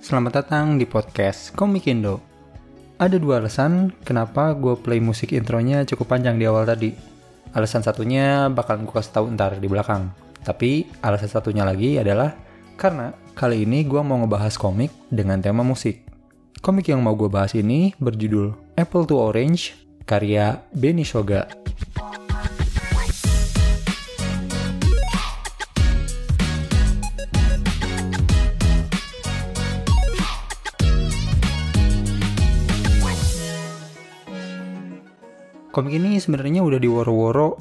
selamat datang di podcast Komik Indo. Ada dua alasan kenapa gue play musik intronya cukup panjang di awal tadi. Alasan satunya bakal gue kasih tahu ntar di belakang. Tapi alasan satunya lagi adalah karena kali ini gue mau ngebahas komik dengan tema musik. Komik yang mau gue bahas ini berjudul Apple to Orange karya Benny Shoga. Komik ini sebenarnya udah diworo-woro,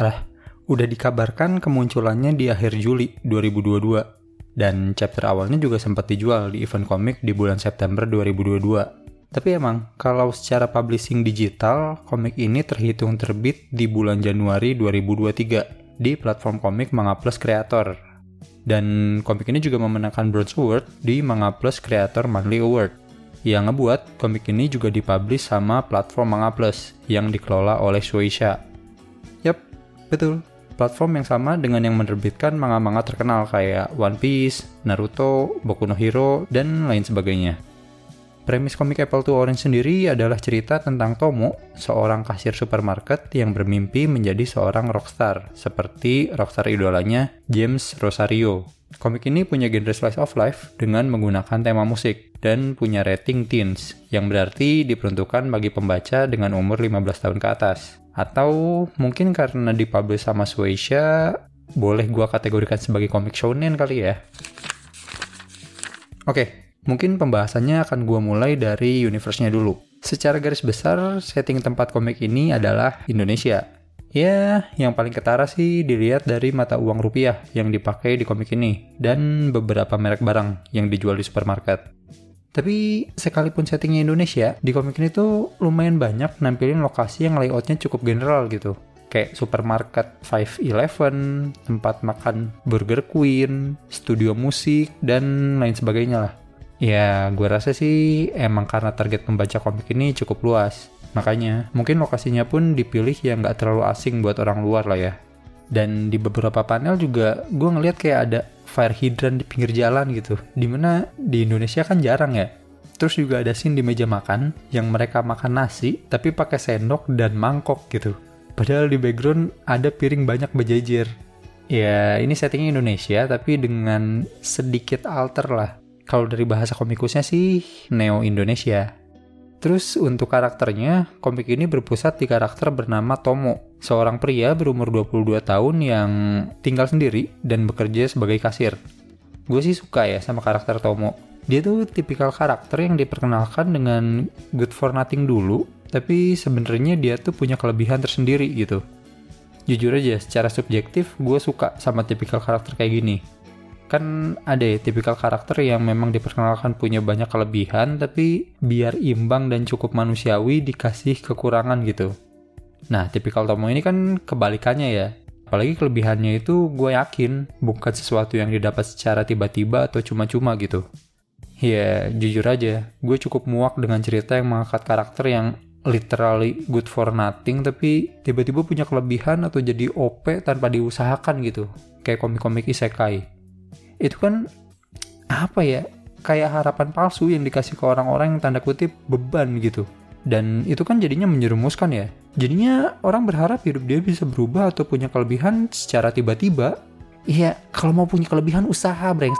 alah, udah dikabarkan kemunculannya di akhir Juli 2022. Dan chapter awalnya juga sempat dijual di event komik di bulan September 2022. Tapi emang, kalau secara publishing digital, komik ini terhitung terbit di bulan Januari 2023 di platform komik Manga Plus Creator. Dan komik ini juga memenangkan Bronze Award di Manga Plus Creator Monthly Award yang ngebuat komik ini juga dipublish sama platform Manga Plus yang dikelola oleh Shueisha. Yap, betul. Platform yang sama dengan yang menerbitkan manga-manga terkenal kayak One Piece, Naruto, Boku no Hero, dan lain sebagainya. Premis komik Apple to Orange sendiri adalah cerita tentang Tomo, seorang kasir supermarket yang bermimpi menjadi seorang rockstar, seperti rockstar idolanya James Rosario. Komik ini punya genre slice of life dengan menggunakan tema musik dan punya rating teens, yang berarti diperuntukkan bagi pembaca dengan umur 15 tahun ke atas. Atau mungkin karena dipublish sama Shueisha, boleh gua kategorikan sebagai komik shonen kali ya. Oke, mungkin pembahasannya akan gua mulai dari universe-nya dulu. Secara garis besar, setting tempat komik ini adalah Indonesia, Ya, yang paling ketara sih dilihat dari mata uang rupiah yang dipakai di komik ini, dan beberapa merek barang yang dijual di supermarket. Tapi sekalipun settingnya Indonesia, di komik ini tuh lumayan banyak nampilin lokasi yang layoutnya cukup general gitu. Kayak supermarket 5-Eleven, tempat makan Burger Queen, studio musik, dan lain sebagainya lah. Ya, gue rasa sih emang karena target pembaca komik ini cukup luas. Makanya, mungkin lokasinya pun dipilih yang nggak terlalu asing buat orang luar lah ya. Dan di beberapa panel juga gue ngeliat kayak ada fire hydrant di pinggir jalan gitu. Di mana di Indonesia kan jarang ya. Terus juga ada scene di meja makan yang mereka makan nasi tapi pakai sendok dan mangkok gitu. Padahal di background ada piring banyak berjejer. Ya ini settingnya Indonesia tapi dengan sedikit alter lah. Kalau dari bahasa komikusnya sih Neo Indonesia. Terus untuk karakternya, komik ini berpusat di karakter bernama Tomo, seorang pria berumur 22 tahun yang tinggal sendiri dan bekerja sebagai kasir. Gue sih suka ya sama karakter Tomo. Dia tuh tipikal karakter yang diperkenalkan dengan good for nothing dulu, tapi sebenarnya dia tuh punya kelebihan tersendiri gitu. Jujur aja, secara subjektif gue suka sama tipikal karakter kayak gini kan ada ya tipikal karakter yang memang diperkenalkan punya banyak kelebihan tapi biar imbang dan cukup manusiawi dikasih kekurangan gitu. Nah, tipikal Tomo ini kan kebalikannya ya. Apalagi kelebihannya itu gue yakin bukan sesuatu yang didapat secara tiba-tiba atau cuma-cuma gitu. Ya, jujur aja, gue cukup muak dengan cerita yang mengangkat karakter yang literally good for nothing tapi tiba-tiba punya kelebihan atau jadi OP tanpa diusahakan gitu. Kayak komik-komik isekai itu kan apa ya kayak harapan palsu yang dikasih ke orang-orang yang tanda kutip beban gitu. Dan itu kan jadinya menjerumuskan ya. Jadinya orang berharap hidup dia bisa berubah atau punya kelebihan secara tiba-tiba. Iya kalau mau punya kelebihan usaha breng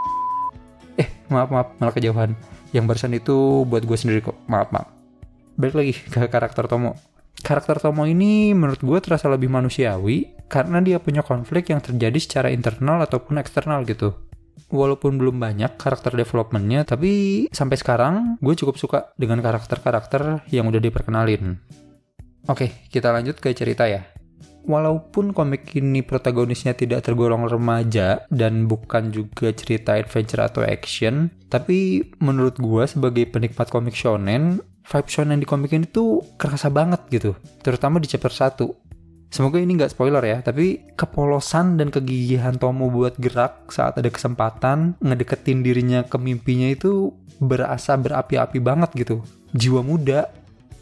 eh maaf maaf malah kejauhan. Yang barusan itu buat gue sendiri kok. Maaf maaf. Balik lagi ke karakter Tomo. Karakter Tomo ini menurut gue terasa lebih manusiawi karena dia punya konflik yang terjadi secara internal ataupun eksternal gitu walaupun belum banyak karakter developmentnya, tapi sampai sekarang gue cukup suka dengan karakter-karakter yang udah diperkenalin. Oke, kita lanjut ke cerita ya. Walaupun komik ini protagonisnya tidak tergolong remaja dan bukan juga cerita adventure atau action, tapi menurut gue sebagai penikmat komik shonen, vibe shonen di komik ini tuh kerasa banget gitu, terutama di chapter 1 Semoga ini nggak spoiler ya, tapi kepolosan dan kegigihan Tomo buat gerak saat ada kesempatan ngedeketin dirinya ke mimpinya itu berasa berapi-api banget gitu. Jiwa muda,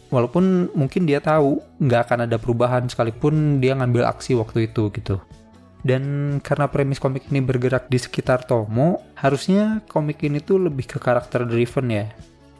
walaupun mungkin dia tahu nggak akan ada perubahan sekalipun dia ngambil aksi waktu itu gitu. Dan karena premis komik ini bergerak di sekitar Tomo, harusnya komik ini tuh lebih ke karakter driven ya.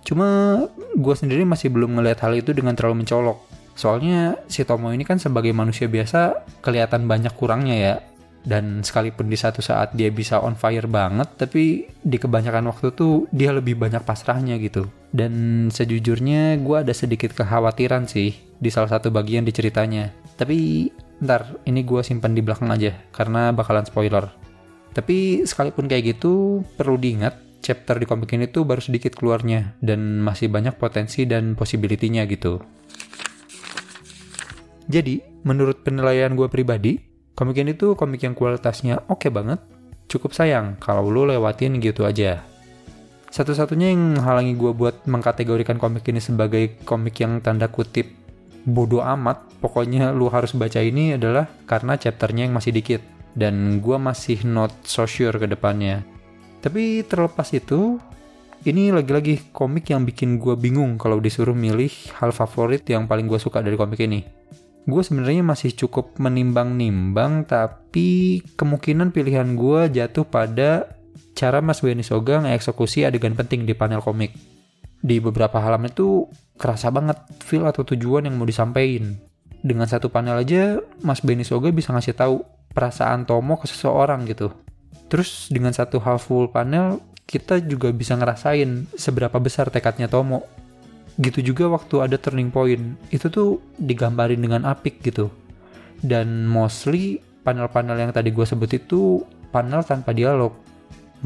Cuma gue sendiri masih belum ngeliat hal itu dengan terlalu mencolok Soalnya si Tomo ini kan sebagai manusia biasa kelihatan banyak kurangnya ya. Dan sekalipun di satu saat dia bisa on fire banget, tapi di kebanyakan waktu tuh dia lebih banyak pasrahnya gitu. Dan sejujurnya gue ada sedikit kekhawatiran sih di salah satu bagian di ceritanya. Tapi ntar ini gue simpan di belakang aja karena bakalan spoiler. Tapi sekalipun kayak gitu perlu diingat chapter di komik ini tuh baru sedikit keluarnya dan masih banyak potensi dan possibility-nya gitu. Jadi, menurut penilaian gue pribadi, komik ini tuh komik yang kualitasnya oke okay banget. Cukup sayang kalau lu lewatin gitu aja. Satu-satunya yang halangi gue buat mengkategorikan komik ini sebagai komik yang tanda kutip bodoh amat, pokoknya lu harus baca ini adalah karena chapternya yang masih dikit. Dan gue masih not so sure ke depannya. Tapi terlepas itu, ini lagi-lagi komik yang bikin gue bingung kalau disuruh milih hal favorit yang paling gue suka dari komik ini gue sebenarnya masih cukup menimbang-nimbang tapi kemungkinan pilihan gue jatuh pada cara Mas Benny Soga ngeksekusi adegan penting di panel komik. Di beberapa halaman itu kerasa banget feel atau tujuan yang mau disampaikan. Dengan satu panel aja Mas Benny Soga bisa ngasih tahu perasaan Tomo ke seseorang gitu. Terus dengan satu half full panel kita juga bisa ngerasain seberapa besar tekadnya Tomo gitu juga waktu ada turning point. Itu tuh digambarin dengan apik gitu. Dan mostly panel-panel yang tadi gue sebut itu panel tanpa dialog.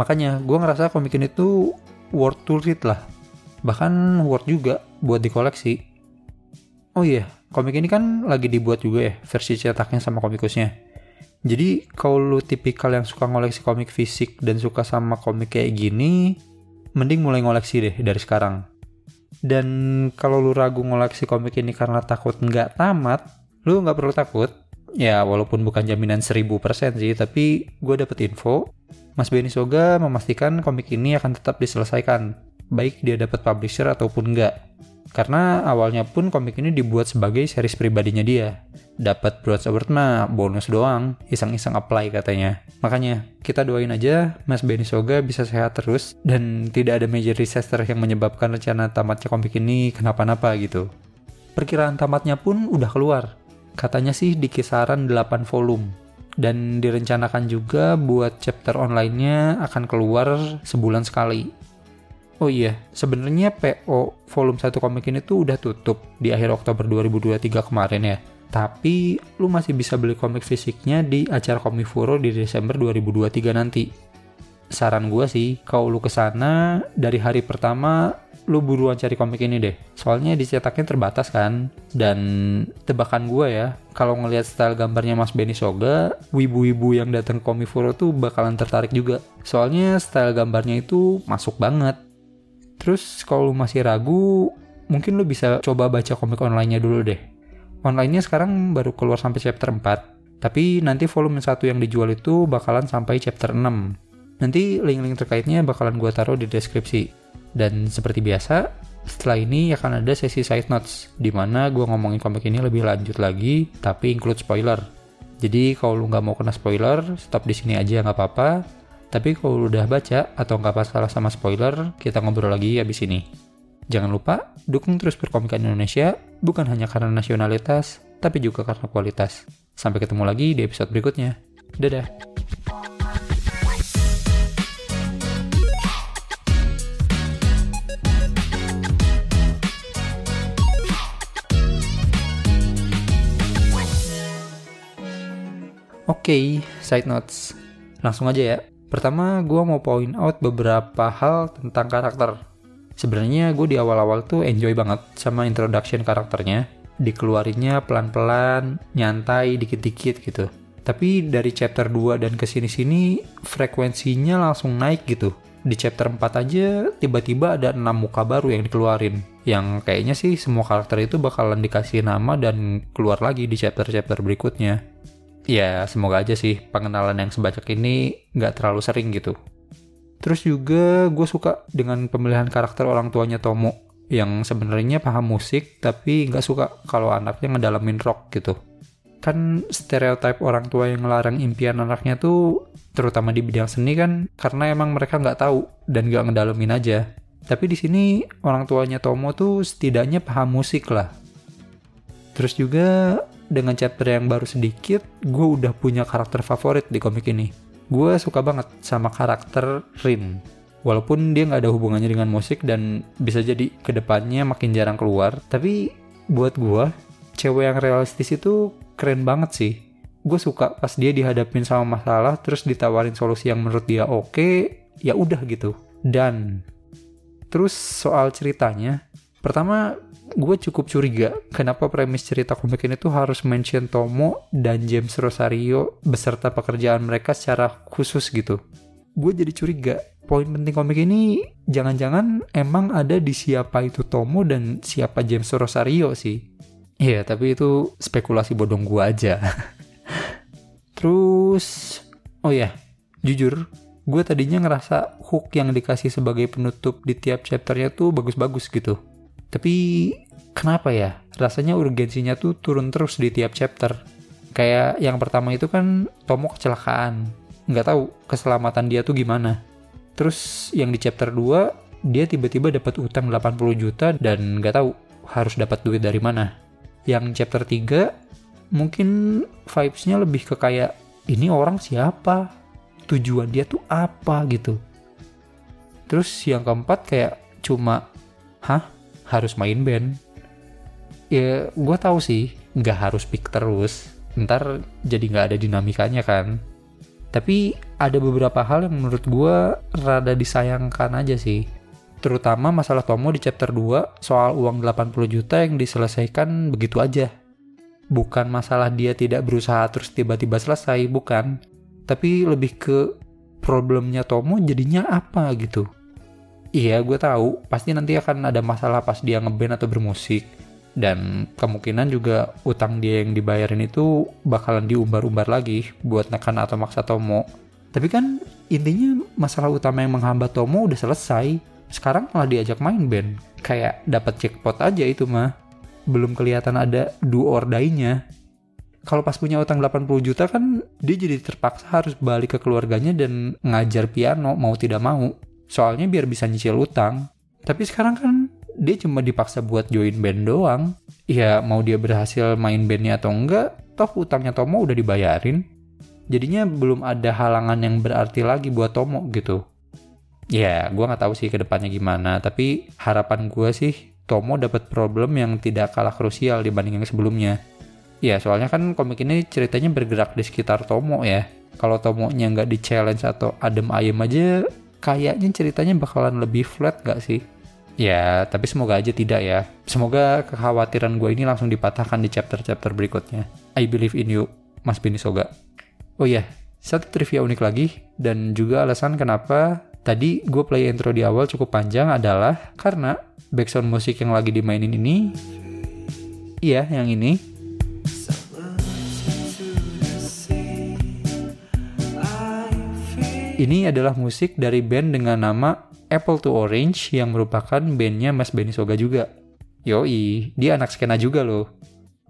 Makanya gue ngerasa komik ini tuh worth to read lah. Bahkan worth juga buat dikoleksi. Oh iya yeah, komik ini kan lagi dibuat juga ya versi cetaknya sama komikusnya. Jadi kalau lu tipikal yang suka ngoleksi komik fisik dan suka sama komik kayak gini mending mulai ngoleksi deh dari sekarang dan kalau lu ragu ngoleksi komik ini karena takut nggak tamat, lu nggak perlu takut. Ya walaupun bukan jaminan 1000% sih, tapi gue dapet info, Mas Benny Soga memastikan komik ini akan tetap diselesaikan, baik dia dapat publisher ataupun enggak. Karena awalnya pun komik ini dibuat sebagai series pribadinya dia. Dapat Broads Award mah bonus doang, iseng-iseng apply katanya. Makanya kita doain aja Mas Benny Soga bisa sehat terus dan tidak ada major disaster yang menyebabkan rencana tamatnya komik ini kenapa-napa gitu. Perkiraan tamatnya pun udah keluar. Katanya sih di kisaran 8 volume. Dan direncanakan juga buat chapter online-nya akan keluar sebulan sekali Oh iya, sebenarnya PO volume 1 komik ini tuh udah tutup di akhir Oktober 2023 kemarin ya. Tapi lu masih bisa beli komik fisiknya di acara Komifuro di Desember 2023 nanti. Saran gue sih, kalau lu ke sana dari hari pertama lu buruan cari komik ini deh. Soalnya dicetaknya terbatas kan. Dan tebakan gue ya, kalau ngelihat style gambarnya Mas Benny Soga, wibu-wibu yang datang ke Komifuro tuh bakalan tertarik juga. Soalnya style gambarnya itu masuk banget Terus kalau lu masih ragu, mungkin lu bisa coba baca komik online-nya dulu deh. Online-nya sekarang baru keluar sampai chapter 4. Tapi nanti volume 1 yang dijual itu bakalan sampai chapter 6. Nanti link-link terkaitnya bakalan gue taruh di deskripsi. Dan seperti biasa, setelah ini akan ada sesi side notes, di mana gue ngomongin komik ini lebih lanjut lagi, tapi include spoiler. Jadi kalau lu nggak mau kena spoiler, stop di sini aja nggak apa-apa. Tapi kalau udah baca atau nggak pas salah sama spoiler, kita ngobrol lagi abis ini. Jangan lupa, dukung terus perkomikan Indonesia, bukan hanya karena nasionalitas, tapi juga karena kualitas. Sampai ketemu lagi di episode berikutnya. Dadah! Oke, okay, side notes. Langsung aja ya. Pertama, gue mau point out beberapa hal tentang karakter. Sebenarnya gue di awal-awal tuh enjoy banget sama introduction karakternya. Dikeluarinnya pelan-pelan, nyantai, dikit-dikit gitu. Tapi dari chapter 2 dan ke sini-sini, frekuensinya langsung naik gitu. Di chapter 4 aja, tiba-tiba ada 6 muka baru yang dikeluarin. Yang kayaknya sih semua karakter itu bakalan dikasih nama dan keluar lagi di chapter-chapter berikutnya ya semoga aja sih pengenalan yang sebanyak ini nggak terlalu sering gitu. Terus juga gue suka dengan pemilihan karakter orang tuanya Tomo yang sebenarnya paham musik tapi nggak suka kalau anaknya ngedalamin rock gitu. Kan stereotip orang tua yang ngelarang impian anaknya tuh terutama di bidang seni kan karena emang mereka nggak tahu dan nggak ngedalamin aja. Tapi di sini orang tuanya Tomo tuh setidaknya paham musik lah. Terus juga dengan chapter yang baru sedikit, gue udah punya karakter favorit di komik ini. Gue suka banget sama karakter Rin. Walaupun dia nggak ada hubungannya dengan musik dan bisa jadi ke depannya makin jarang keluar, tapi buat gue, cewek yang realistis itu keren banget sih. Gue suka pas dia dihadapin sama masalah terus ditawarin solusi yang menurut dia oke, ya udah gitu. Dan terus soal ceritanya, pertama gue cukup curiga kenapa premis cerita komik ini tuh harus mention Tomo dan James Rosario beserta pekerjaan mereka secara khusus gitu. Gue jadi curiga, poin penting komik ini jangan-jangan emang ada di siapa itu Tomo dan siapa James Rosario sih. Iya, tapi itu spekulasi bodong gue aja. Terus, oh ya, yeah, jujur, gue tadinya ngerasa hook yang dikasih sebagai penutup di tiap chapternya tuh bagus-bagus gitu tapi kenapa ya? Rasanya urgensinya tuh turun terus di tiap chapter. Kayak yang pertama itu kan Tomo kecelakaan. Nggak tahu keselamatan dia tuh gimana. Terus yang di chapter 2 dia tiba-tiba dapat utang 80 juta dan nggak tahu harus dapat duit dari mana. Yang chapter 3 mungkin vibes-nya lebih ke kayak ini orang siapa? Tujuan dia tuh apa gitu. Terus yang keempat kayak cuma hah harus main band. Ya gue tahu sih nggak harus pick terus. Ntar jadi nggak ada dinamikanya kan. Tapi ada beberapa hal yang menurut gue rada disayangkan aja sih. Terutama masalah Tomo di chapter 2 soal uang 80 juta yang diselesaikan begitu aja. Bukan masalah dia tidak berusaha terus tiba-tiba selesai bukan. Tapi lebih ke problemnya Tomo jadinya apa gitu Iya, gue tahu pasti nanti akan ada masalah pas dia ngeband atau bermusik. Dan kemungkinan juga utang dia yang dibayarin itu bakalan diumbar-umbar lagi buat nekan atau maksa Tomo. Tapi kan intinya masalah utama yang menghambat Tomo udah selesai. Sekarang malah diajak main band. Kayak dapat jackpot aja itu mah. Belum kelihatan ada do or die-nya. Kalau pas punya utang 80 juta kan dia jadi terpaksa harus balik ke keluarganya dan ngajar piano mau tidak mau soalnya biar bisa nyicil utang. Tapi sekarang kan dia cuma dipaksa buat join band doang. Ya mau dia berhasil main bandnya atau enggak, toh utangnya Tomo udah dibayarin. Jadinya belum ada halangan yang berarti lagi buat Tomo gitu. Ya, gue nggak tahu sih ke depannya gimana. Tapi harapan gue sih Tomo dapat problem yang tidak kalah krusial dibanding yang sebelumnya. Ya, soalnya kan komik ini ceritanya bergerak di sekitar Tomo ya. Kalau Tomonya nggak di challenge atau adem ayem aja, kayaknya ceritanya bakalan lebih flat gak sih? Ya, tapi semoga aja tidak ya. Semoga kekhawatiran gue ini langsung dipatahkan di chapter-chapter berikutnya. I believe in you, Mas Bini Soga. Oh iya, satu trivia unik lagi, dan juga alasan kenapa tadi gue play intro di awal cukup panjang adalah karena background musik yang lagi dimainin ini, iya yang ini, Ini adalah musik dari band dengan nama Apple to Orange yang merupakan bandnya Mas Benny Soga juga. Yoi, dia anak skena juga loh.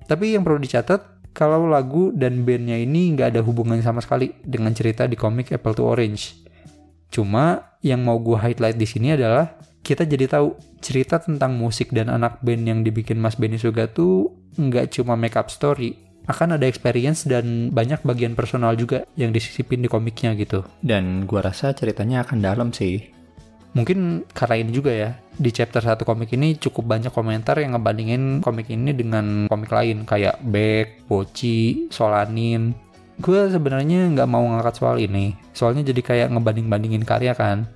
Tapi yang perlu dicatat, kalau lagu dan bandnya ini nggak ada hubungan sama sekali dengan cerita di komik Apple to Orange. Cuma yang mau gue highlight di sini adalah kita jadi tahu cerita tentang musik dan anak band yang dibikin Mas Benny Soga tuh nggak cuma make up story, akan ada experience dan banyak bagian personal juga yang disisipin di komiknya gitu. Dan gua rasa ceritanya akan dalam sih. Mungkin karena ini juga ya, di chapter satu komik ini cukup banyak komentar yang ngebandingin komik ini dengan komik lain kayak Beck, Pochi, Solanin. gue sebenarnya nggak mau ngangkat soal ini soalnya jadi kayak ngebanding-bandingin karya kan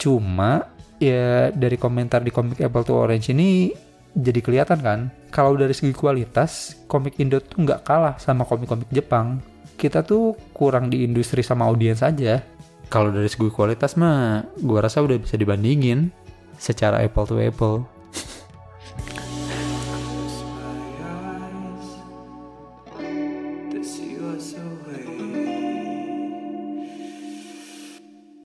cuma ya dari komentar di komik Apple to Orange ini jadi kelihatan kan kalau dari segi kualitas komik Indo tuh nggak kalah sama komik-komik Jepang. Kita tuh kurang di industri sama audiens saja kalau dari segi kualitas mah gue rasa udah bisa dibandingin secara apple to apple